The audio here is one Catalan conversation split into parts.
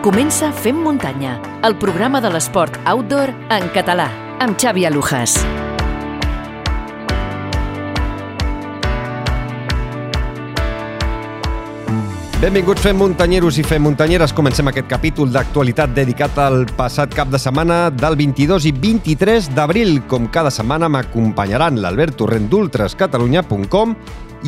Comença Fem Muntanya, el programa de l'esport outdoor en català, amb Xavi Alujas. Benvinguts fem muntanyeros i fem muntanyeres. Comencem aquest capítol d'actualitat dedicat al passat cap de setmana del 22 i 23 d'abril. Com cada setmana m'acompanyaran l'Albert Torrent d'ultrascatalunya.com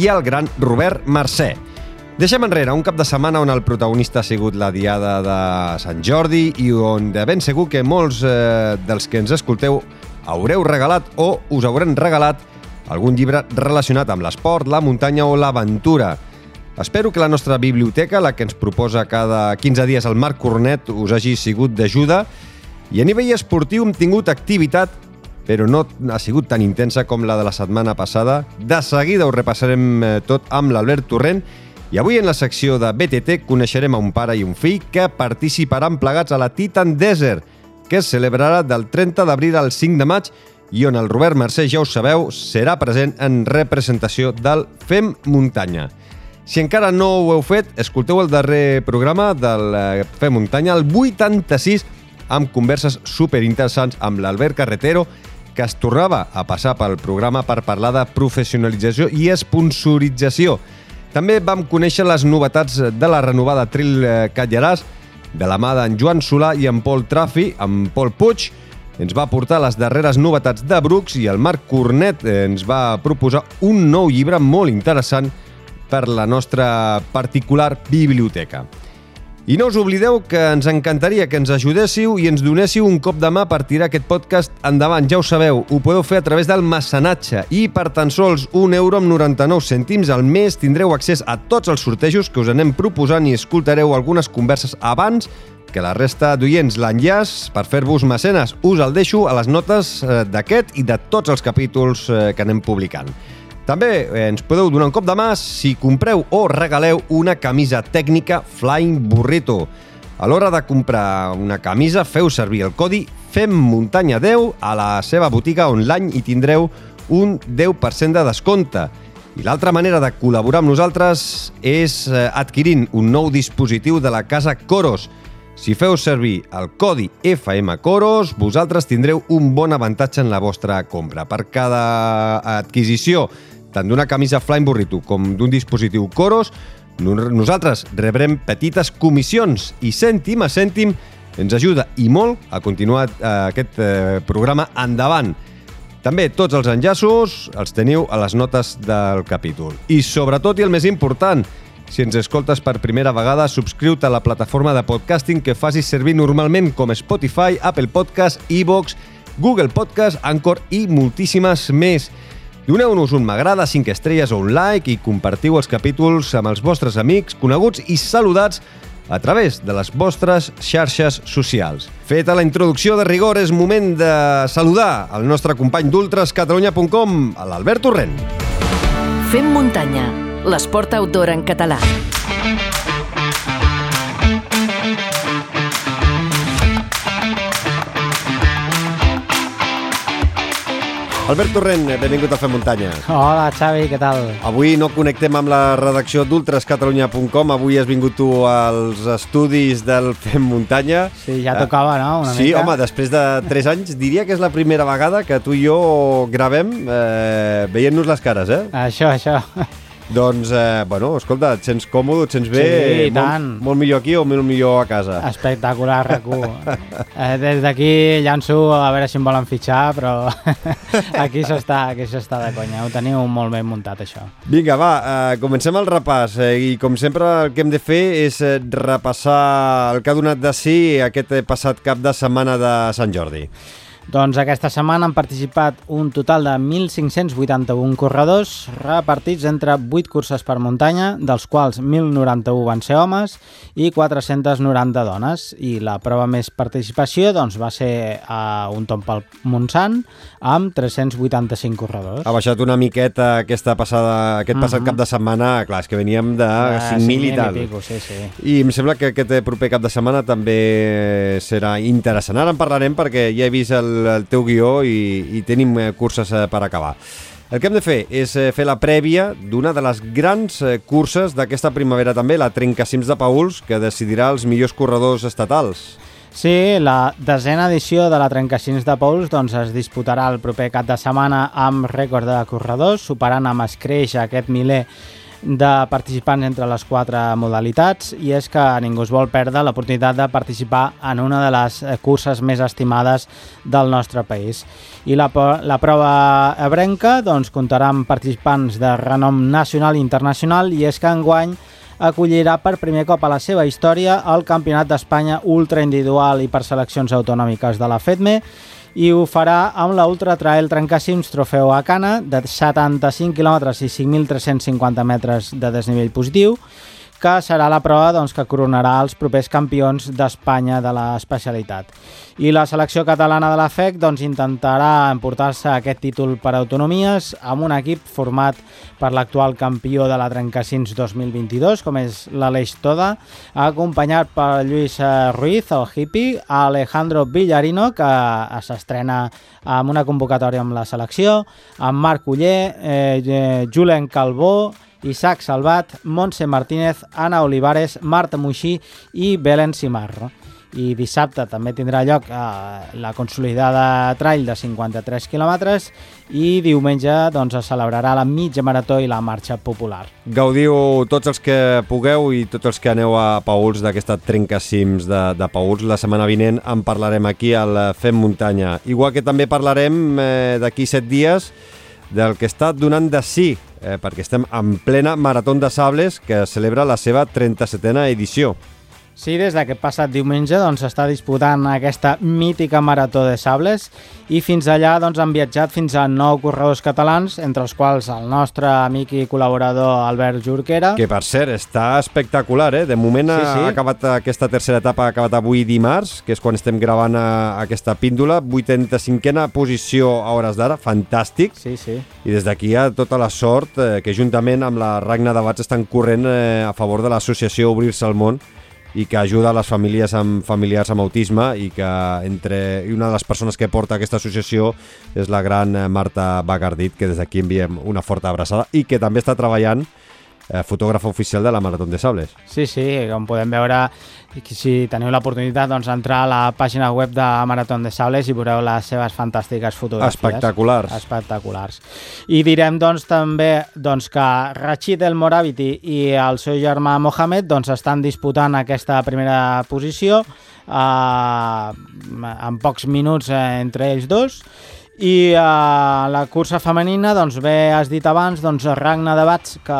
i el gran Robert Mercè. Deixem enrere un cap de setmana on el protagonista ha sigut la Diada de Sant Jordi i on de ben segur que molts eh, dels que ens escolteu haureu regalat o us haurem regalat algun llibre relacionat amb l'esport, la muntanya o l'aventura. Espero que la nostra biblioteca, la que ens proposa cada 15 dies el Marc Cornet, us hagi sigut d'ajuda i a nivell esportiu hem tingut activitat però no ha sigut tan intensa com la de la setmana passada. De seguida ho repassarem eh, tot amb l'Albert Torrent i avui en la secció de BTT coneixerem a un pare i un fill que participaran plegats a la Titan Desert, que es celebrarà del 30 d'abril al 5 de maig i on el Robert Mercè, ja ho sabeu, serà present en representació del FEM Muntanya. Si encara no ho heu fet, escolteu el darrer programa del eh, Fe Muntanya, el 86, amb converses superinteressants amb l'Albert Carretero, que es tornava a passar pel programa per parlar de professionalització i esponsorització. També vam conèixer les novetats de la renovada Tril eh, Catlllaràs, de la mà d'en Joan Solà i en Pol Trafi, amb Pol Puig, ens va portar les darreres novetats de Brooks i el Marc Cornet ens va proposar un nou llibre molt interessant per la nostra particular biblioteca. I no us oblideu que ens encantaria que ens ajudéssiu i ens donéssiu un cop de mà per tirar aquest podcast endavant. Ja ho sabeu, ho podeu fer a través del mecenatge i per tan sols un euro amb 99 cèntims al mes tindreu accés a tots els sortejos que us anem proposant i escoltareu algunes converses abans que la resta d'oients. L'enllaç per fer-vos mecenes us el deixo a les notes eh, d'aquest i de tots els capítols eh, que anem publicant. També eh, ens podeu donar un cop de mà si compreu o regaleu una camisa tècnica Flying Burrito. A l'hora de comprar una camisa, feu servir el codi FEMMUNTANYA10 a la seva botiga online i tindreu un 10% de descompte. I l'altra manera de col·laborar amb nosaltres és eh, adquirint un nou dispositiu de la casa Coros. Si feu servir el codi FMCoros, vosaltres tindreu un bon avantatge en la vostra compra. Per cada adquisició tant d'una camisa Flying Burrito com d'un dispositiu Coros, nosaltres rebrem petites comissions i cèntim a cèntim ens ajuda i molt a continuar eh, aquest eh, programa endavant. També tots els enllaços els teniu a les notes del capítol. I sobretot, i el més important, si ens escoltes per primera vegada, subscriu-te a la plataforma de podcasting que facis servir normalment com Spotify, Apple Podcast, iVoox, Google Podcast, Anchor i moltíssimes més. Doneu-nos un m'agrada, 5 estrelles o un like i compartiu els capítols amb els vostres amics, coneguts i saludats a través de les vostres xarxes socials. Feta la introducció de rigor, és moment de saludar el nostre company d'ultrascatalunya.com, l'Albert Torrent. Fem muntanya, l'esport outdoor en català. Albert Torrent, benvingut a Fem Muntanya. Hola, Xavi, què tal? Avui no connectem amb la redacció d'ultrascatalunya.com, avui has vingut tu als estudis del Fem Muntanya. Sí, ja tocava, no? Una sí, mica. home, després de 3 anys, diria que és la primera vegada que tu i jo gravem eh, veient-nos les cares, eh? Això, això. Doncs, eh, bueno, escolta, et sents còmode, et sents bé? Sí, i molt, tant. Molt millor aquí o molt millor a casa? Espectacular, RAC1. eh, des d'aquí llanço a veure si em volen fitxar, però aquí s'està aquí s'està de conya. Ho teniu molt ben muntat, això. Vinga, va, eh, comencem el repàs. Eh, I com sempre el que hem de fer és eh, repassar el que ha donat de si aquest passat cap de setmana de Sant Jordi. Doncs aquesta setmana han participat un total de 1.581 corredors repartits entre 8 curses per muntanya, dels quals 1.091 van ser homes i 490 dones. I la prova més participació doncs, va ser a un tom pel Montsant amb 385 corredors. Ha baixat una miqueta aquesta passada, aquest passat uh -huh. cap de setmana, clar, és que veníem de 5.000 i tal. I, pico, sí, sí. I em sembla que aquest proper cap de setmana també serà interessant. Ara en parlarem perquè ja he vist el, el teu guió i, i tenim curses per acabar. El que hem de fer és eh, fer la prèvia d'una de les grans eh, curses d'aquesta primavera també, la Trencacims de Pauls, que decidirà els millors corredors estatals. Sí, la desena edició de la Trencacins de Pouls doncs, es disputarà el proper cap de setmana amb rècord de corredors, superant amb escreix aquest miler de participants entre les quatre modalitats i és que ningú es vol perdre l'oportunitat de participar en una de les curses més estimades del nostre país. I la, la prova ebrenca doncs, comptarà amb participants de renom nacional i internacional i és que enguany acollirà per primer cop a la seva història el Campionat d'Espanya ultra individual i per seleccions autonòmiques de la FEDME i ho farà amb la Ultra Trail Trencacims Trofeu Acana de 75 km i 5.350 metres de desnivell positiu que serà la prova doncs, que coronarà els propers campions d'Espanya de l'especialitat. I la selecció catalana de la FEC doncs, intentarà emportar-se aquest títol per autonomies amb un equip format per l'actual campió de la Trencacins 2022, com és l'Aleix Toda, acompanyat per Lluís Ruiz, el hippie, Alejandro Villarino, que s'estrena amb una convocatòria amb la selecció, amb Marc Uller, eh, Julen Calbó, Isaac Salvat, Montse Martínez, Ana Olivares, Marta Muixí i Belén Simarro. I dissabte també tindrà lloc eh, la consolidada trail de 53 quilòmetres i diumenge doncs, es celebrarà la mitja marató i la marxa popular. Gaudiu tots els que pugueu i tots els que aneu a Pauls d'aquesta trencacims de, de Pauls. La setmana vinent en parlarem aquí al Fem Muntanya. Igual que també parlarem eh, d'aquí set dies del que està donant de sí, eh, perquè estem en plena Marató de Sables que celebra la seva 37a edició. Sí, des d'aquest passat diumenge doncs, s'està doncs, disputant aquesta mítica Marató de Sables i fins allà doncs, han viatjat fins a nou corredors catalans, entre els quals el nostre amic i col·laborador Albert Jorquera. Que per cert, està espectacular, eh? De moment sí, sí. ha acabat aquesta tercera etapa, ha acabat avui dimarts, que és quan estem gravant eh, aquesta píndola, 85a posició a hores d'ara, fantàstic. Sí, sí. I des d'aquí hi ha tota la sort eh, que juntament amb la Ragna de Bats estan corrent eh, a favor de l'associació Obrir-se al món, i que ajuda a les famílies amb familiars amb autisme i que entre i una de les persones que porta aquesta associació és la gran Marta Bagardit, que des d'aquí enviem una forta abraçada i que també està treballant eh, fotògrafa oficial de la Marató de Sables. Sí, sí, com podem veure, si teniu l'oportunitat, doncs entrar a la pàgina web de Marató de Sables i veureu les seves fantàstiques fotografies. Espectaculars. Espectaculars. I direm, doncs, també doncs, que Rachid El Moraviti i el seu germà Mohamed doncs, estan disputant aquesta primera posició eh, en pocs minuts eh, entre ells dos i eh, la cursa femenina, doncs bé, has dit abans, doncs Ragna de Bats, que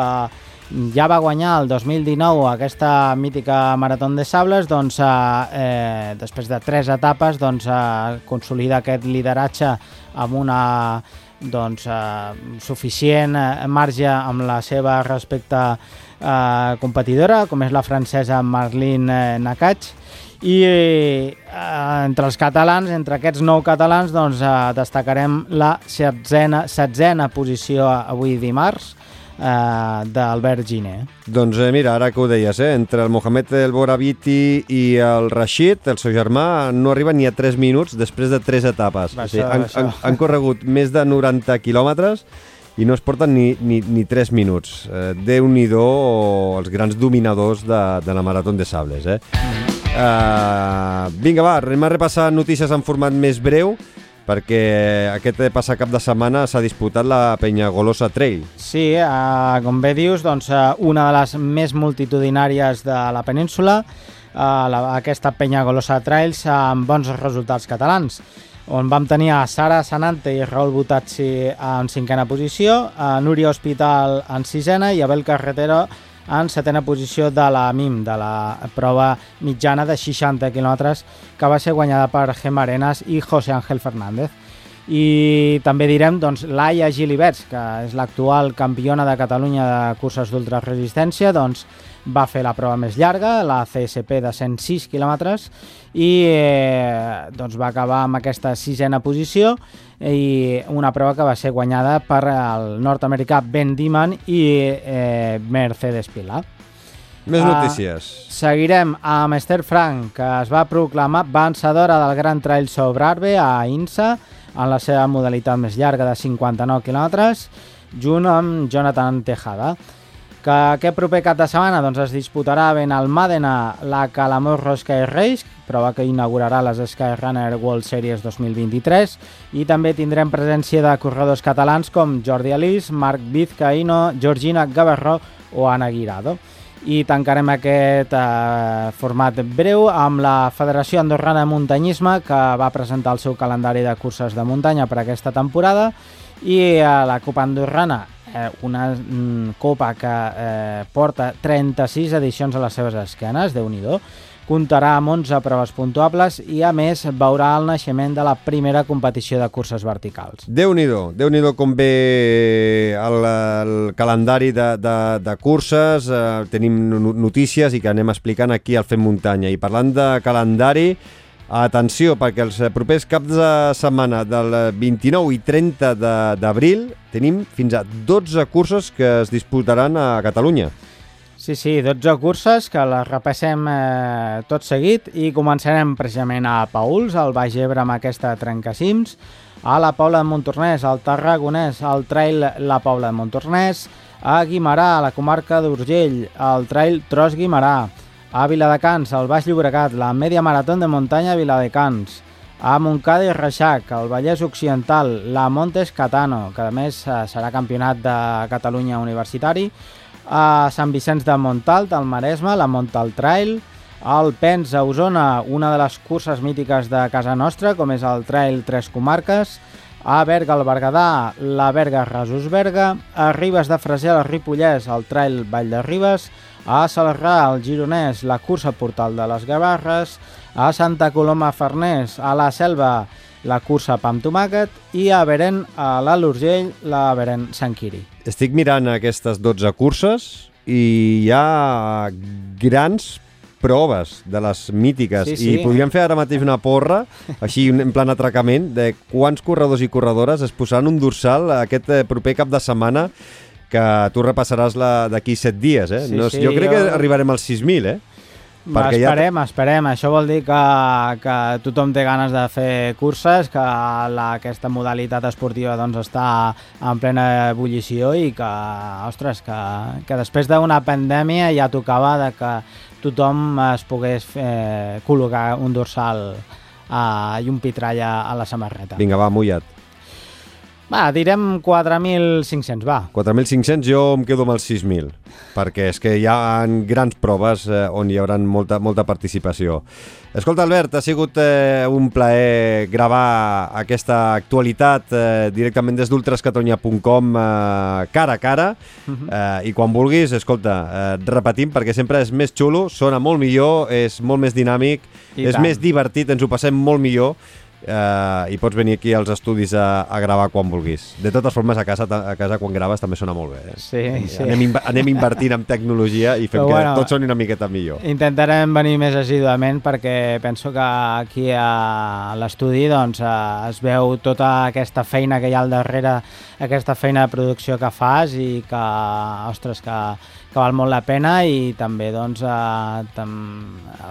ja va guanyar el 2019 aquesta mítica Marató de Sables, doncs, eh, eh, després de tres etapes doncs, eh, consolida aquest lideratge amb una doncs, eh, suficient eh, marge amb la seva respecte eh, competidora, com és la francesa Marlene eh, Nakach, i eh, entre els catalans, entre aquests nou catalans, doncs, eh, destacarem la setzena, setzena posició avui dimarts, eh, d'Albert Giner. Doncs eh, mira, ara que ho deies, eh, entre el Mohamed El Boraviti i el Rashid, el seu germà, no arriba ni a 3 minuts després de 3 etapes. Va, o sigui, han, han, han corregut més de 90 quilòmetres i no es porten ni, ni, ni 3 minuts. Eh, Déu-n'hi-do els grans dominadors de, de la Marató de Sables. Eh? Mm. Uh, vinga, va, anem a repassar notícies en format més breu perquè aquest passat cap de setmana s'ha disputat la Penya Golosa Trail. Sí, eh, com bé dius, doncs, eh, una de les més multitudinàries de la península, eh, la, aquesta Penya Golosa Trails amb bons resultats catalans on vam tenir a Sara Sanante i Raül Butazzi en cinquena posició, a Núria Hospital en sisena i Abel Carretero en setena posició de la MIM, de la prova mitjana de 60 quilòmetres que va ser guanyada per Gem Arenas i José Ángel Fernández. I també direm doncs, Laia Gilibers, que és l'actual campiona de Catalunya de curses d'ultraresistència, doncs, va fer la prova més llarga, la CSP de 106 quilòmetres, i eh, doncs va acabar amb aquesta sisena posició i una prova que va ser guanyada per el nord-americà Ben Diman i eh, Mercedes Pilar. Més notícies. Uh, seguirem amb Esther Frank, que es va proclamar vencedora del Gran Trail sobre Arbe a INSA en la seva modalitat més llarga de 59 quilòmetres, junt amb Jonathan Tejada. Que aquest proper cap de setmana doncs, es disputarà ben al Màdena la Calamorro Sky Race, prova que inaugurarà les Skyrunner World Series 2023 i també tindrem presència de corredors catalans com Jordi Alís, Marc Vizcaíno, Georgina Gavarró o Ana Guirado. I tancarem aquest eh, format breu amb la Federació Andorrana de Muntanyisme que va presentar el seu calendari de curses de muntanya per aquesta temporada i eh, la Copa Andorrana eh, una mm, copa que eh, porta 36 edicions a les seves esquenes, déu nhi comptarà amb 11 proves puntuables i, a més, veurà el naixement de la primera competició de curses verticals. Déu-n'hi-do, déu nhi déu com ve el, el calendari de, de, de curses, eh, tenim notícies i que anem explicant aquí al Fem Muntanya. I parlant de calendari, atenció, perquè els propers caps de setmana del 29 i 30 d'abril tenim fins a 12 curses que es disputaran a Catalunya. Sí, sí, 12 curses que les repassem eh, tot seguit i començarem precisament a Pauls, al Baix Ebre amb aquesta Trencacims, a la Paula de Montornès, al Tarragonès, al Trail La Paula de Montornès, a Guimarà, a la comarca d'Urgell, al Trail Tros Guimarà, a Viladecans, al Baix Llobregat, la Media Marató de Muntanya Viladecans, a Montcada i Reixac, al Vallès Occidental, la Montes Catano, que a més eh, serà campionat de Catalunya universitari, a Sant Vicenç de Montalt, al Maresme, la Montal Trail, al Pens, a Osona, una de les curses mítiques de casa nostra, com és el Trail Tres Comarques, a Berga, al Berguedà, la Berga Rasos Berga, a Ribes de Freser, al Ripollès, el Trail Vall de Ribes, a Salarrà, al Gironès, la cursa Portal de les Gavarres, a Santa Coloma Farners, a la Selva, la cursa Pam Tomàquet i a Beren, a l'Alt Urgell, la Beren Sant Quiri. Estic mirant aquestes 12 curses i hi ha grans proves de les mítiques sí, sí. i podríem fer ara mateix una porra així en plan atracament de quants corredors i corredores es posaran un dorsal aquest eh, proper cap de setmana que tu repassaràs d'aquí 7 dies, eh? Sí, no, sí, jo crec jo... que arribarem als 6.000, eh? Perquè esperem, ja... esperem. Això vol dir que, que tothom té ganes de fer curses, que la, aquesta modalitat esportiva doncs, està en plena ebullició i que, ostres, que, que després d'una pandèmia ja tocava de que tothom es pogués eh, col·locar un dorsal eh, i un pitrall a, a la samarreta. Vinga, va, mullat. Va, direm 4.500, va. 4.500, jo em quedo amb els 6.000, perquè és que hi ha grans proves eh, on hi haurà molta, molta participació. Escolta, Albert, ha sigut eh, un plaer gravar aquesta actualitat eh, directament des d'ultrascatonya.com eh, cara a cara uh mhm. -huh. eh, i quan vulguis, escolta, eh, repetim perquè sempre és més xulo, sona molt millor, és molt més dinàmic, I és tant. més divertit, ens ho passem molt millor eh, i pots venir aquí als estudis a, a gravar quan vulguis. De totes formes, a casa, a casa quan graves també sona molt bé. Eh? Sí, sí. Anem, anem invertint en tecnologia i fem Però, que bueno, tot soni una miqueta millor. Intentarem venir més assiduament perquè penso que aquí a l'estudi doncs, eh, es veu tota aquesta feina que hi ha al darrere, aquesta feina de producció que fas i que, ostres, que que val molt la pena i també doncs, eh,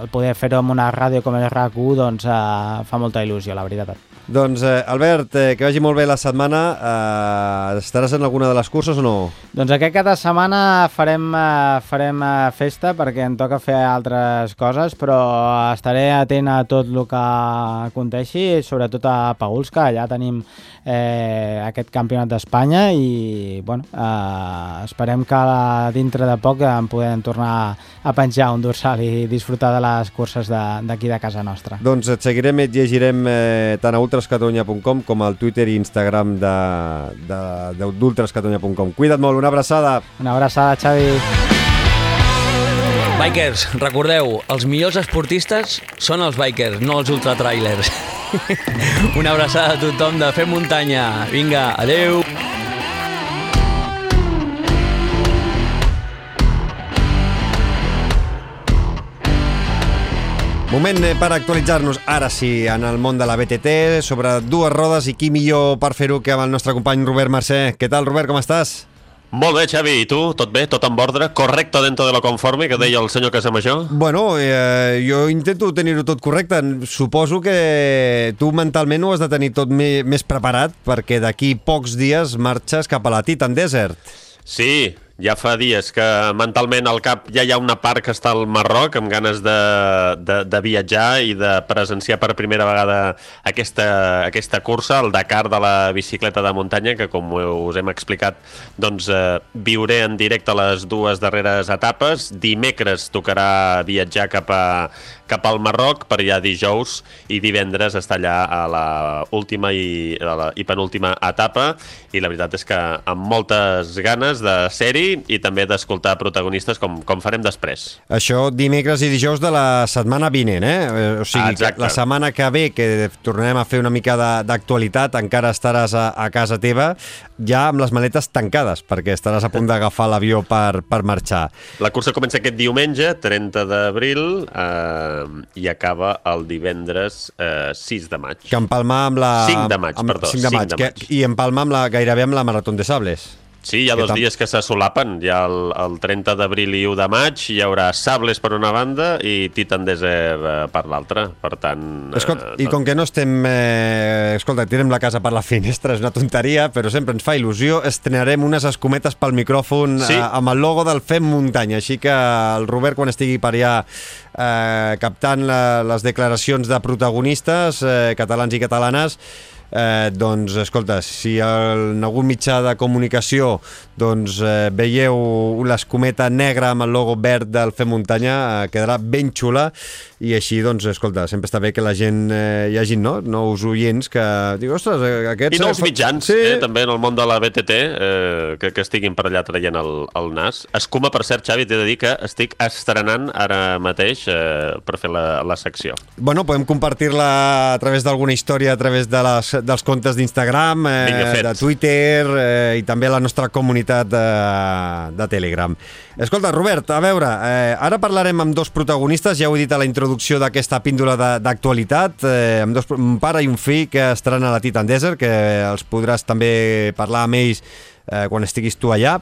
el poder fer-ho amb una ràdio com el RAC1 doncs, eh, fa molta il·lusió, la veritat. Doncs, eh, Albert, eh, que vagi molt bé la setmana. Eh, estaràs en alguna de les curses o no? Doncs aquest cap de setmana farem, eh, farem eh, festa perquè em toca fer altres coses, però estaré atent a tot el que aconteixi, sobretot a Pauls, que allà tenim eh, aquest campionat d'Espanya i bueno, eh, esperem que dintre de poc en podem tornar a penjar un dorsal i disfrutar de les curses d'aquí de, de casa nostra. Doncs et seguirem i et llegirem eh, tant a ultrascatonya.com com al Twitter i Instagram d'ultrascatonya.com. Cuida't molt, una abraçada. Una abraçada, Xavi. Bikers, recordeu, els millors esportistes són els bikers, no els ultratrailers. Una abraçada a tothom de Fer Muntanya. Vinga, adeu. Moment eh, per actualitzar-nos, ara sí, en el món de la BTT, sobre dues rodes i qui millor per fer-ho que amb el nostre company Robert Mercè. Què tal, Robert, com estàs? Molt bé, Xavi, i tu? Tot bé? Tot en ordre? Correcto dentro de lo conforme, que deia el senyor Casamajor? Bueno, eh, jo intento tenir-ho tot correcte. Suposo que tu mentalment ho has de tenir tot més preparat perquè d'aquí pocs dies marxes cap a la Titan Desert. Sí, ja fa dies que mentalment al cap ja hi ha una part que està al Marroc amb ganes de, de, de viatjar i de presenciar per primera vegada aquesta, aquesta cursa, el Dakar de la bicicleta de muntanya, que com us hem explicat, doncs eh, viuré en directe les dues darreres etapes. Dimecres tocarà viatjar cap, a, cap al Marroc per ja dijous i divendres estar allà a la última i, a la, i penúltima etapa i la veritat és que amb moltes ganes de ser-hi i també d'escoltar protagonistes com, com farem després. Això dimecres i dijous de la setmana vinent, eh? eh o sigui, Exacte. la setmana que ve, que tornarem a fer una mica de- d'actualitat, encara estaràs a, a casa teva, ja amb les maletes tancades, perquè estaràs a punt d'agafar l'avió per, per marxar. La cursa comença aquest diumenge, 30 d'abril, eh, i acaba el divendres eh, 6 de maig. Que empalmar amb la... 5 de maig, amb, perdó, 5 de 5 maig, de que, maig. I empalmar amb la, gairebé amb la Marató de Sables. Sí, hi ha dos tam- dies que se solapen. Hi ha el, el 30 d'abril i 1 de maig, hi haurà Sables per una banda i Titan Desert eh, per l'altra. Per tant... eh, Escolta, I com que no estem... Eh, escolta, tirem la casa per la finestra, és una tonteria, però sempre ens fa il·lusió. Estrenarem unes escometes pel micròfon Sí. eh, amb el logo del Fem Muntanya, així que el Robert, quan estigui per allà eh, captant la, les declaracions de protagonistes eh, catalans i catalanes, Eh, doncs, escolta, si en algun mitjà de comunicació doncs, eh, veieu l'escometa negra amb el logo verd del Fem Muntanya, eh, quedarà ben xula i així, doncs, escolta, sempre està bé que la gent, eh, hi hagi no? nous oients que diu, ostres, eh, aquests... I nous eh, mitjans, sí. eh, també en el món de la BTT, eh, que, que estiguin per allà traient el, el nas. Escuma, per cert, Xavi, t'he de dir que estic estrenant ara mateix eh, per fer la, la secció. Bueno, podem compartir-la a través d'alguna història, a través de les, dels comptes d'Instagram, eh, de Twitter eh, i també la nostra comunitat de, de Telegram. Escolta, Robert, a veure, eh, ara parlarem amb dos protagonistes, ja ho he dit a la introducció d'aquesta píndola d'actualitat, eh, amb dos, un pare i un fill que estaran a la Titan Desert, que els podràs també parlar amb ells eh, quan estiguis tu allà,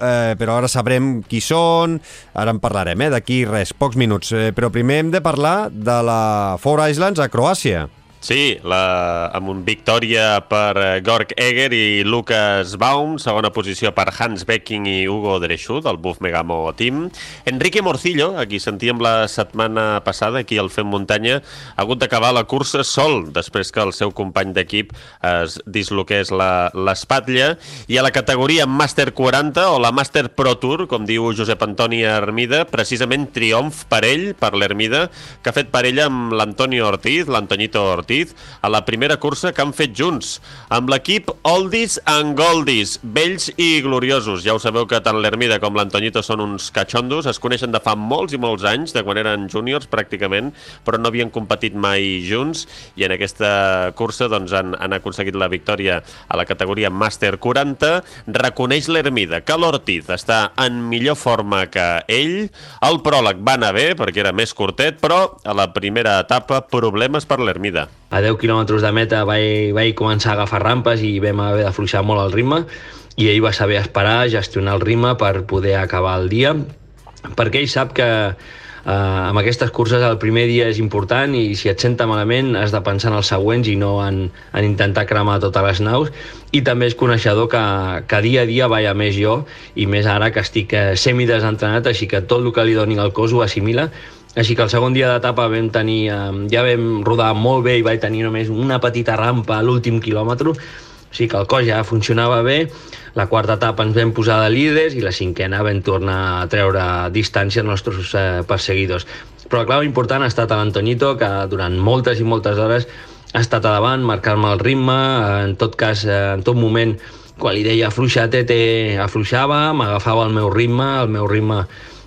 eh, però ara sabrem qui són, ara en parlarem, eh, d'aquí res, pocs minuts. Eh, però primer hem de parlar de la Four Islands a Croàcia. Sí, la, amb un victòria per eh, Gorg Eger i Lucas Baum, segona posició per Hans Becking i Hugo Dreschut, del Buff Megamo Team. Enrique Morcillo, a qui sentíem la setmana passada, aquí al Fem Muntanya, ha hagut d'acabar la cursa sol, després que el seu company d'equip es disloqués la- l'espatlla, i a la categoria Master 40 o la Master Pro Tour, com diu Josep Antoni Hermida, precisament triomf per ell, per l'Hermida, que ha fet parella amb l'Antonio Ortiz, l'Antonito Ortiz, a la primera cursa que han fet junts, amb l'equip Oldies and Goldies, vells i gloriosos. Ja ho sabeu que tant l'Hermida com l'Antonito són uns catxondos, es coneixen de fa molts i molts anys, de quan eren júniors pràcticament, però no havien competit mai junts, i en aquesta cursa doncs, han, han aconseguit la victòria a la categoria Master 40. Reconeix l'Hermida que l'Ortiz està en millor forma que ell. El pròleg va anar bé, perquè era més curtet, però a la primera etapa problemes per l'Hermida. A 10 quilòmetres de meta vaig, vaig començar a agafar rampes i vam haver d'afluixar molt el ritme i ell va saber esperar, gestionar el ritme per poder acabar el dia perquè ell sap que eh, amb aquestes curses el primer dia és important i si et senta malament has de pensar en els següents i no en, en intentar cremar totes les naus. I també és coneixedor que, que dia a dia vaig a més jo i més ara que estic eh, semidesentrenat així que tot el que li doni al cos ho assimila així que el segon dia d'etapa vam tenir, eh, ja vam rodar molt bé i vaig tenir només una petita rampa a l'últim quilòmetre, o sigui que el cos ja funcionava bé, la quarta etapa ens vam posar de líders i la cinquena vam tornar a treure distància als nostres eh, perseguidors. Però la clau important ha estat l'Antonito, que durant moltes i moltes hores ha estat a davant, marcar-me el ritme, en tot cas, eh, en tot moment, quan li deia afluixar, tete, afluixava, m'agafava el meu ritme, el meu ritme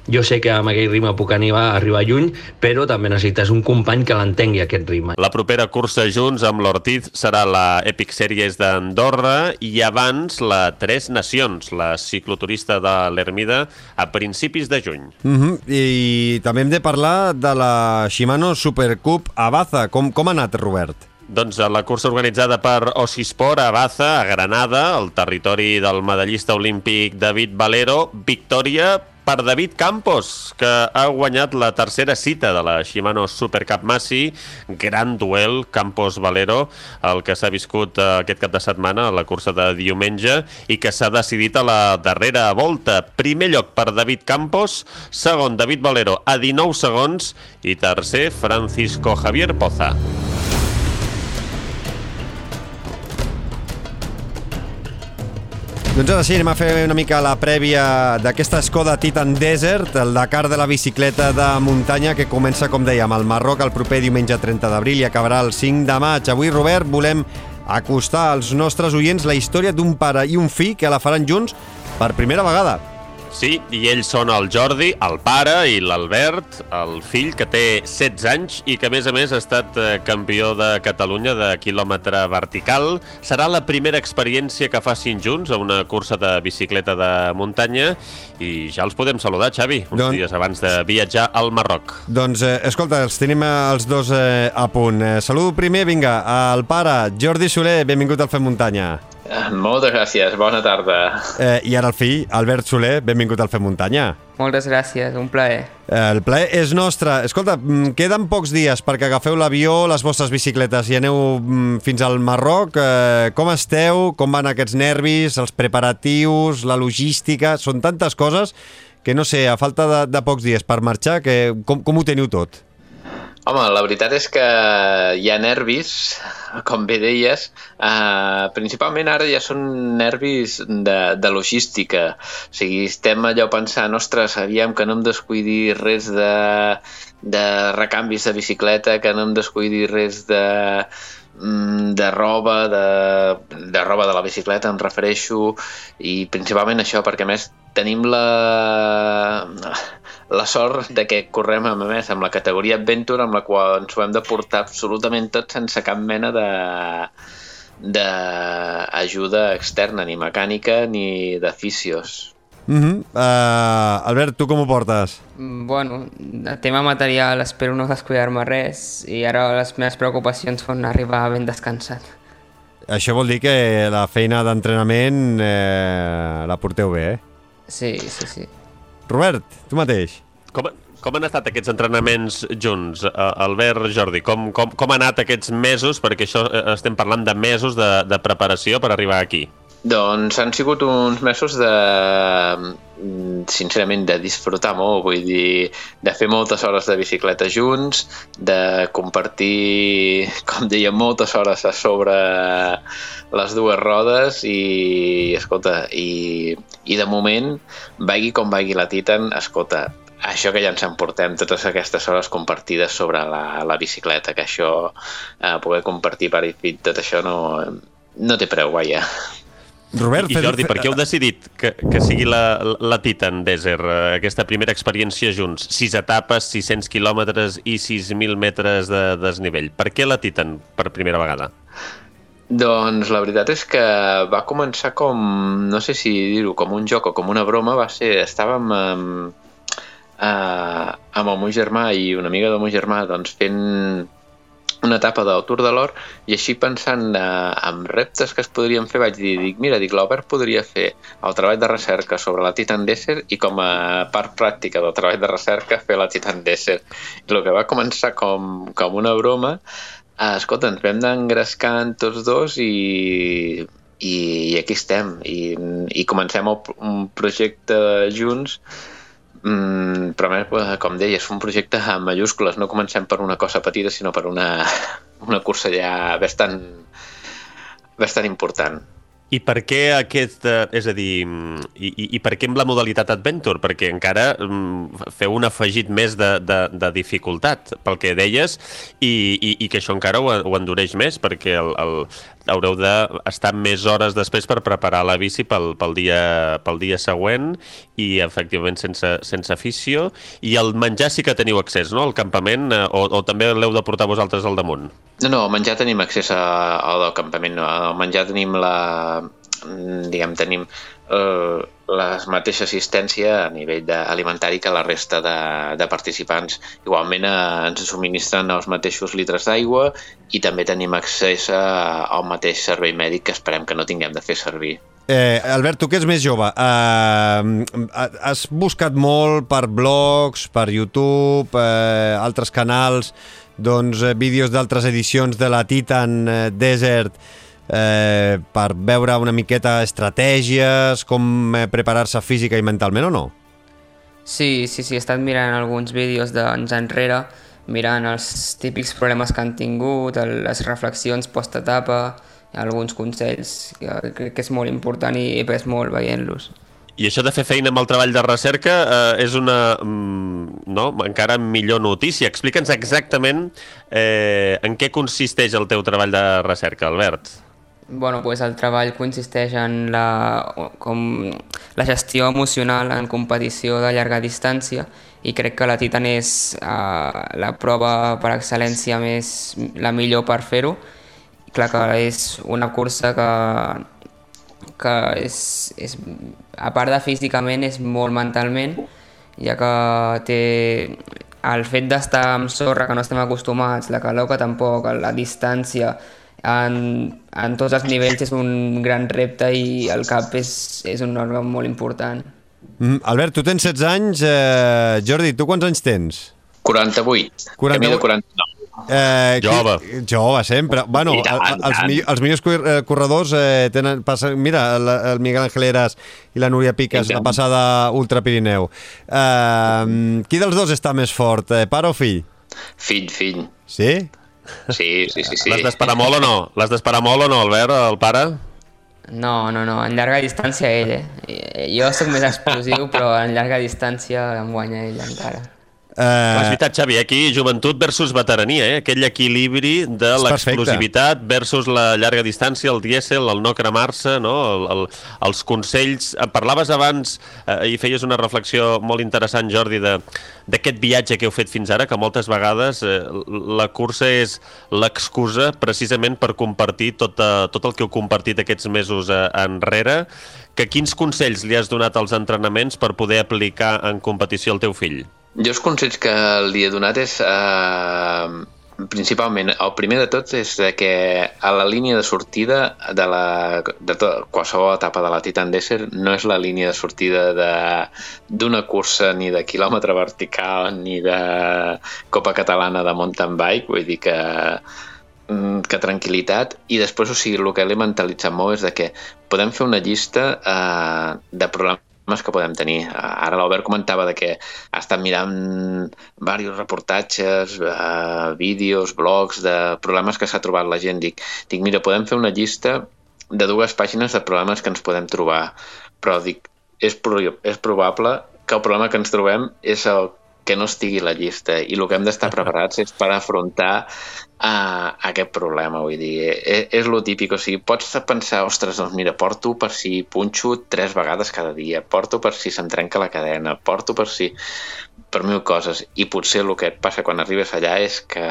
jo sé que amb aquell ritme puc arribar, arribar lluny, però també necessites un company que l'entengui aquest ritme. La propera cursa junts amb l'Ortiz serà la Epic Series d'Andorra i abans la Tres Nacions, la cicloturista de l'Ermida, a principis de juny. Uh -huh. I també hem de parlar de la Shimano Supercup a Baza. Com, com ha anat, Robert? Doncs la cursa organitzada per Osisport a Baza, a Granada, al territori del medallista olímpic David Valero, victòria per David Campos, que ha guanyat la tercera cita de la Shimano Super Cup Massi. Gran duel Campos-Valero, el que s'ha viscut eh, aquest cap de setmana a la cursa de diumenge i que s'ha decidit a la darrera volta. Primer lloc per David Campos, segon David Valero a 19 segons i tercer Francisco Javier Poza. Doncs ara sí, anem a fer una mica la prèvia d'aquesta Skoda Titan Desert, el Dakar de la bicicleta de muntanya que comença, com dèiem, al Marroc el proper diumenge 30 d'abril i acabarà el 5 de maig. Avui, Robert, volem acostar als nostres oients la història d'un pare i un fill que la faran junts per primera vegada. Sí, i ells són el Jordi, el pare, i l'Albert, el fill, que té 16 anys i que, a més a més, ha estat eh, campió de Catalunya de quilòmetre vertical. Serà la primera experiència que facin junts a una cursa de bicicleta de muntanya i ja els podem saludar, Xavi, uns Don... dies abans de viatjar al Marroc. Doncs, eh, escolta, els tenim eh, els dos eh, a punt. Eh, saludo primer, vinga, al pare, Jordi Soler, benvingut al Fem Muntanya. Moltes gràcies, bona tarda. Eh, I ara el fill, Albert Soler, benvingut al Fem Muntanya. Moltes gràcies, un plaer. Eh, el plaer és nostre. Escolta, mm, queden pocs dies perquè agafeu l'avió, les vostres bicicletes i aneu mm, fins al Marroc. Eh, com esteu? Com van aquests nervis, els preparatius, la logística? Són tantes coses que no sé, a falta de, de pocs dies per marxar, que, com, com ho teniu tot? Home, la veritat és que hi ha nervis, com bé deies, eh, principalment ara ja són nervis de, de logística. O sigui, estem allò pensant, ostres, aviam que no em descuidi res de, de recanvis de bicicleta, que no em descuidi res de, mm, de roba, de, de roba de la bicicleta, em refereixo, i principalment això, perquè més tenim la, la sort de que correm a més amb la categoria Adventure amb la qual ens ho hem de portar absolutament tot sense cap mena de d'ajuda externa, ni mecànica ni de fisios. Uh -huh. uh, Albert, tu com ho portes? Mm, Bueno, el tema material espero no descuidar-me res i ara les meves preocupacions són arribar ben descansat. Això vol dir que la feina d'entrenament eh, la porteu bé, eh? Sí, sí, sí. Robert, tu mateix. Com, com han estat aquests entrenaments junts, eh, Albert, Jordi? Com, com, com han anat aquests mesos? Perquè això eh, estem parlant de mesos de, de preparació per arribar aquí. Doncs han sigut uns mesos de, sincerament, de disfrutar molt, vull dir, de fer moltes hores de bicicleta junts, de compartir, com deia, moltes hores a sobre les dues rodes i, escolta, i, i de moment, vagi com vagi la Titan, escolta, això que ja ens emportem, totes aquestes hores compartides sobre la, la bicicleta, que això, eh, poder compartir per i tot això no, no té preu, vaja. Robert, I Jordi, per què heu decidit que, que sigui la, la Titan Desert, eh, aquesta primera experiència junts? Sis etapes, 600 quilòmetres i 6.000 metres de desnivell. Per què la Titan per primera vegada? Doncs la veritat és que va començar com, no sé si dir-ho, com un joc o com una broma, va ser, estàvem amb, eh, amb el meu germà i una amiga del meu germà doncs, fent una etapa del Tour de l'Or i així pensant eh, en reptes que es podrien fer vaig dir, dic, mira, dic, l'Obert podria fer el treball de recerca sobre la Titan Desert i com a part pràctica del treball de recerca fer la Titan Desert. I el que va començar com, com una broma, eh, escolta, ens vam engrescant tots dos i, i, i aquí estem i, i comencem el, un projecte junts Mm, però a més, com deia, és un projecte amb majúscules, no comencem per una cosa petita, sinó per una, una cursa ja bastant, bastant important. I per què aquest, eh, és a dir, mm, i, i, i per què amb la modalitat Adventure? Perquè encara mm, feu un afegit més de, de, de dificultat, pel que deies, i, i, i que això encara ho, ho endureix més, perquè el, el, haureu d'estar més hores després per preparar la bici pel, pel, dia, pel dia següent i efectivament sense, sense afició i el menjar sí que teniu accés, no?, al campament eh, o, o també l'heu de portar vosaltres al damunt? No, no, al menjar tenim accés a, al campament, no. al menjar tenim la, diguem, tenim eh, la mateixa assistència a nivell de- alimentari que la resta de, de participants. Igualment eh, ens subministren els mateixos litres d'aigua i també tenim accés a, al mateix servei mèdic que esperem que no tinguem de fer servir. Eh, Albert, tu que ets més jove, eh, has buscat molt per blogs, per YouTube, eh, altres canals, doncs eh, vídeos d'altres edicions de la Titan eh, Desert eh, per veure una miqueta estratègies, com eh, preparar-se física i mentalment o no? Sí, sí, sí, he estat mirant alguns vídeos d'anys enrere, mirant els típics problemes que han tingut, les reflexions post-etapa, alguns consells, que crec que és molt important i he après molt veient-los. I això de fer feina amb el treball de recerca eh, és una mm, no, encara millor notícia. Explica'ns exactament eh, en què consisteix el teu treball de recerca, Albert. Bueno, pues el treball consisteix en la, com, la gestió emocional en competició de llarga distància i crec que la Titan és uh, la prova per excel·lència més, la millor per fer-ho. Clar que és una cursa que, que és, és, a part de físicament és molt mentalment, ja que té el fet d'estar amb sorra que no estem acostumats, la calor que tampoc, la distància, en, en tots els nivells és un gran repte i el cap és, és un òrgan molt important. Mm, Albert, tu tens 16 anys. Eh, Jordi, tu quants anys tens? 48. 48. Camí de 49. Eh, qui- Jove. Jove, sempre. Bueno, tant, el- els, mi, els millors eh, corredors eh, tenen... Passa, mira, el, el Miguel Angeleras i la Núria Piques, la passada Ultra Pirineu. Eh, qui dels dos està més fort, eh, pare o fill? Fill, fill. Sí? Sí, sí, sí. sí. L'has d'esperar molt o no? L'has d'esperar molt o no, Albert, el pare? No, no, no, en llarga distància ell, eh? I- Jo sóc més explosiu, però en llarga distància em guanya ell encara. Eh... És veritat, Xavi, aquí joventut versus veterania, eh? aquell equilibri de l'explosivitat versus la llarga distància, el dièsel, el no cremar-se, no? el, el, els consells... Eh, Parlaves abans eh, i feies una reflexió molt interessant, Jordi, de d'aquest viatge que heu fet fins ara, que moltes vegades eh, la cursa és l'excusa precisament per compartir tot, eh, tot el que heu compartit aquests mesos eh, enrere. Que quins consells li has donat als entrenaments per poder aplicar en competició al teu fill? Jo els consells que li he donat és... Eh, principalment, el primer de tots és que a la línia de sortida de, la, de tot, qualsevol etapa de la Titan Desert no és la línia de sortida d'una cursa ni de quilòmetre vertical ni de Copa Catalana de mountain bike, vull dir que mm, que tranquil·litat. I després, o sigui, el que l'he mentalitzat molt és de que podem fer una llista eh, de problemes que podem tenir. Eh, Ara l'Albert comentava de que ha estat mirant diversos reportatges, eh, vídeos, blogs de problemes que s'ha trobat la gent. Dic, dic, mira, podem fer una llista de dues pàgines de problemes que ens podem trobar, però dic, és, pro és probable que el problema que ens trobem és el que no estigui a la llista i el que hem d'estar preparats és per afrontar uh, aquest problema, vull dir, és, és lo típic, o sigui, pots pensar, ostres, doncs mira, porto per si punxo tres vegades cada dia, porto per si se'm trenca la cadena, porto per si per mil coses, i potser el que et passa quan arribes allà és que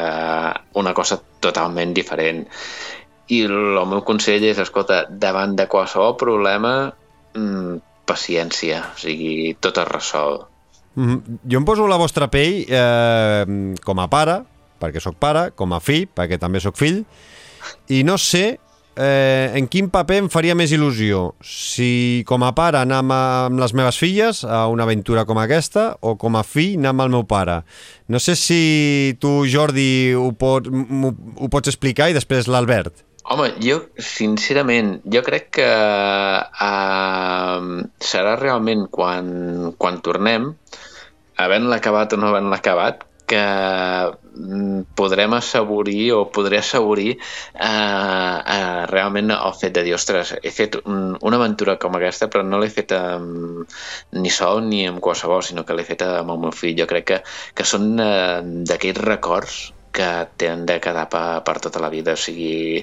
una cosa totalment diferent. I el meu consell és, escolta, davant de qualsevol problema, mm, paciència, o sigui, tot es resol. Mhm. Jo em poso la vostra pell eh, com a pare, perquè sóc pare, com a fill, perquè també sóc fill, i no sé eh, en quin paper em faria més il·lusió. Si com a pare anar amb, amb les meves filles a una aventura com aquesta o com a fill anar amb el meu pare. No sé si tu, Jordi, ho, pot, m'ho- ho pots explicar i després l'Albert. Home, jo, sincerament, jo crec que uh, serà realment quan, quan tornem, havent-la acabat o no havent-la acabat, que mm, podrem assaborir o podré assaborir uh, uh, realment el fet de dir, ostres, he fet un, una aventura com aquesta, però no l'he fet amb, ni sol ni amb qualsevol, sinó que l'he fet amb el meu fill. Jo crec que, que són uh, d'aquells records que tenen de quedar per, per tota la vida, o sigui,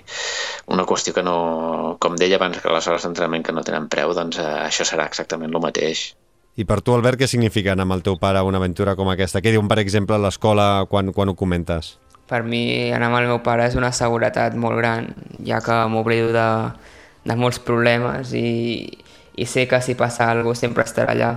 una qüestió que no, com deia abans, que les hores d'entrenament que no tenen preu, doncs eh, això serà exactament el mateix. I per tu, Albert, què significa anar amb el teu pare a una aventura com aquesta? Què diuen, per exemple, a l'escola quan, quan ho comentes? Per mi anar amb el meu pare és una seguretat molt gran, ja que m'oblido de, de molts problemes i, i sé que si passa alguna cosa sempre estarà allà.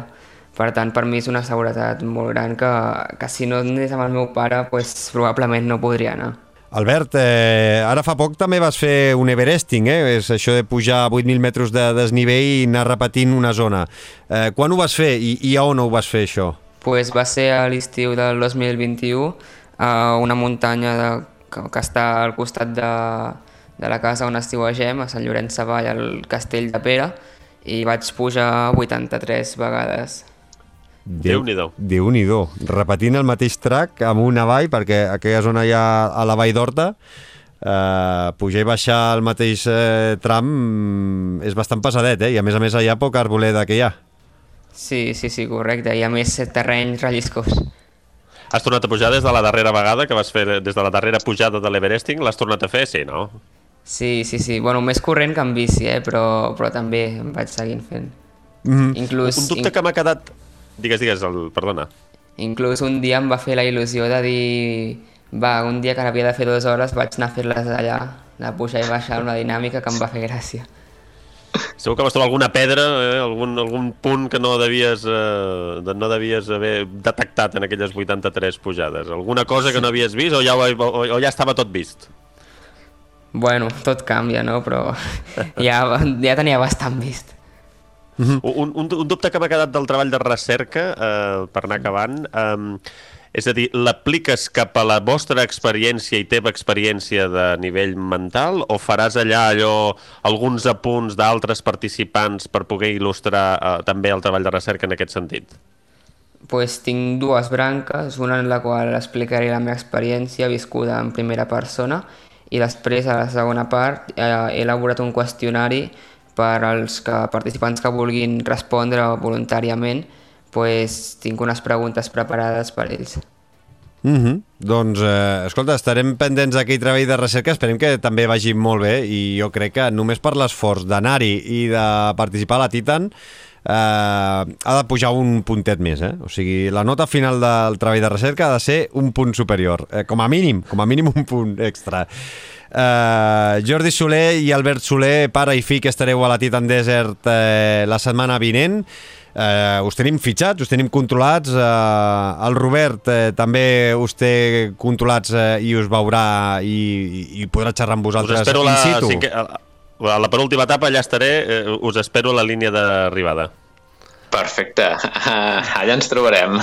Per tant, per mi és una seguretat molt gran que, que si no anés amb el meu pare, pues, probablement no podria anar. Albert, eh, ara fa poc també vas fer un Everesting, eh? és això de pujar a 8.000 metres de desnivell i anar repetint una zona. Eh, quan ho vas fer i, i a on ho vas fer, això? Pues va ser a l'estiu del 2021 a una muntanya de, que, que està al costat de, de la casa on estiuegem, a Sant Llorenç Savall, al castell de Pere, i vaig pujar 83 vegades. Déu-n'hi-do. Déu-n'hi-do. Repetint el mateix track amunt avall, perquè aquella zona ja a la Vall d'Horta, eh, pujar i baixar el mateix eh, tram mm, és bastant pesadet, eh? i a més a més hi ha poca arboleda que hi ha. Sí, sí, sí, correcte. I a més terrenys relliscós. Has tornat a pujar des de la darrera vegada que vas fer, des de la darrera pujada de l'Everesting, l'has tornat a fer? Sí, no? Sí, sí, sí. Bueno, més corrent que en bici, eh? però, però també em vaig seguint fent. Mm -hmm. Inclús, Un dubte que m'ha quedat... Digues, digues, el... perdona. Inclús un dia em va fer la il·lusió de dir va, un dia que n'havia de fer dues hores vaig anar a fer-les allà, de pujar i baixar una dinàmica que em va fer gràcia. Segur que vas trobar alguna pedra, eh? algun, algun punt que no devies, eh, no devies haver detectat en aquelles 83 pujades. Alguna cosa que no havies vist o ja, o, o ja estava tot vist? Bueno, tot canvia, no? Però ja, ja tenia bastant vist. Un, un, un dubte que m'ha quedat del treball de recerca, eh, per anar acabant, eh, és a dir, l'apliques cap a la vostra experiència i teva experiència de nivell mental o faràs allà allò, alguns apunts d'altres participants per poder il·lustrar eh, també el treball de recerca en aquest sentit? pues tinc dues branques, una en la qual explicaré la meva experiència viscuda en primera persona i després, a la segona part, eh, he elaborat un qüestionari per als que, participants que vulguin respondre voluntàriament, pues, tinc unes preguntes preparades per ells. Mm -hmm. Doncs, eh, escolta, estarem pendents d'aquell treball de recerca, esperem que també vagi molt bé i jo crec que només per l'esforç d'anar-hi i de participar a la Titan ha de pujar un puntet més, eh? O sigui, la nota final del treball de recerca ha de ser un punt superior, eh, com a mínim, com a mínim un punt extra. Eh, Jordi Soler i Albert Soler, pare i fill, que estareu a la Titan Desert eh, la setmana vinent. Eh, us tenim fitxats, us tenim controlats. Eh, el Robert eh, també us té controlats eh, i us veurà i, i, podrà xerrar amb Us vosaltres espero in la, situ. cinquè, a, a la penúltima etapa, allà estaré, eh, us espero a la línia d'arribada. Perfecte, allà ens trobarem.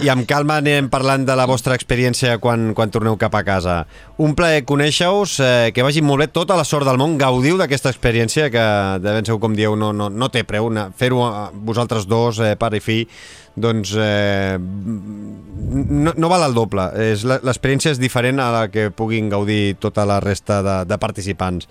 I amb calma anem parlant de la vostra experiència quan, quan torneu cap a casa. Un plaer conèixer-vos, eh, que vagi molt bé, tota la sort del món, gaudiu d'aquesta experiència que de ben segur, com dieu, no, no, no té preu. una- Fer-ho eh, vosaltres dos, eh, pare i fill, doncs eh, no, no val el doble. És la- L'experiència és diferent a la que puguin gaudir tota la resta de, de participants.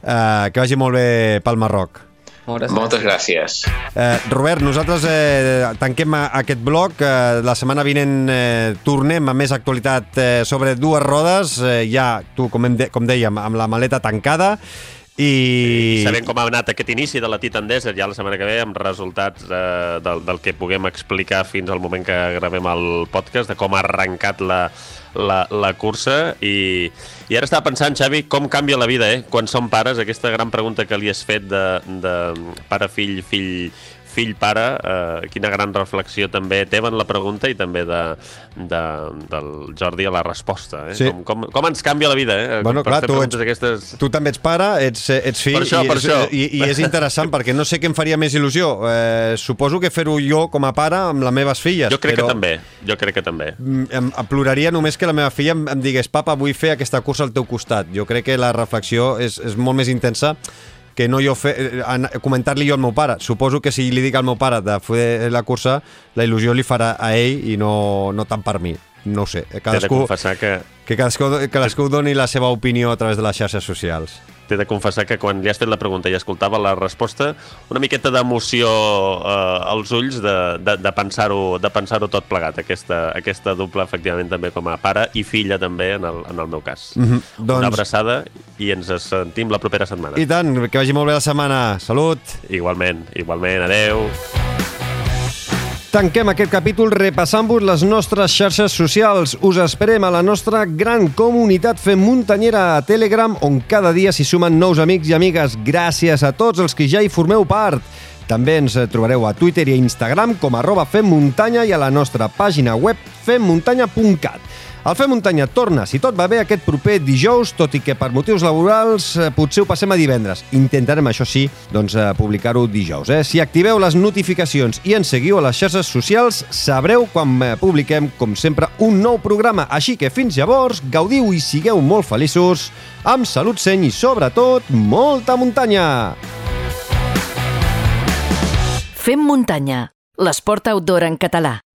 Eh, que vagi molt bé pel Marroc. Moltes, Moltes gràcies. Eh, Robert, nosaltres eh, tanquem aquest bloc. Eh, la setmana vinent eh, tornem a més actualitat eh, sobre dues rodes. Eh, ja, tu, com, hem de, com dèiem, amb la maleta tancada. I... I sabent com ha anat aquest inici de la Titan Desert ja la setmana que ve amb resultats eh, del, del que puguem explicar fins al moment que gravem el podcast, de com ha arrencat la, la, la cursa i, i ara estava pensant, Xavi, com canvia la vida, eh? Quan som pares, aquesta gran pregunta que li has fet de, de pare-fill, fill, fill-pare, eh, quina gran reflexió també teva en la pregunta i també de, de, del Jordi a la resposta. Eh? Sí. Com, com, com ens canvia la vida, eh? Bueno, per clar, tu ets- Aquestes... Tu també ets pare, ets, ets fill, Per això, i, per és, això. I, i és interessant perquè no sé què em faria més il·lusió. Eh, suposo que fer-ho jo com a pare amb les meves filles. Jo crec però... que també, jo crec que també. Mm, em, em ploraria només que la meva filla em, em digués papa, vull fer aquesta cursa al teu costat. Jo crec que la reflexió és, és molt més intensa que no jo fer, eh, comentar-li jo al meu pare. Suposo que si li dic al meu pare de fer la cursa, la il·lusió li farà a ell i no, no tant per mi. No ho sé. De Cadascú, que que cadascú, cadascú doni la seva opinió a través de les xarxes socials. T'he de confessar que quan li has fet la pregunta i escoltava la resposta, una miqueta d'emoció eh, als ulls de, de, de pensar-ho de pensar tot plegat, aquesta, aquesta dupla efectivament també com a pare i filla també en el, en el meu cas. Mm Una doncs- abraçada i ens sentim la propera setmana. I tant, que vagi molt bé la setmana. Salut! Igualment, igualment, adeu. Tanquem aquest capítol repassant-vos les nostres xarxes socials. Us esperem a la nostra gran comunitat Fem Muntanyera a Telegram, on cada dia s'hi sumen nous amics i amigues. Gràcies a tots els que ja hi formeu part. També ens trobareu a Twitter i a Instagram com arroba femmuntanya i a la nostra pàgina web femmuntanya.cat. El Fem Muntanya torna, si tot va bé, aquest proper dijous, tot i que per motius laborals eh, potser ho passem a divendres. Intentarem, això sí, doncs, eh, publicar-ho dijous. Eh? Si activeu les notificacions i ens seguiu a les xarxes socials, sabreu quan eh, publiquem, com sempre, un nou programa. Així que fins llavors, gaudiu i sigueu molt feliços, amb salut, seny i, sobretot, molta muntanya! Fem muntanya, l'esport outdoor en català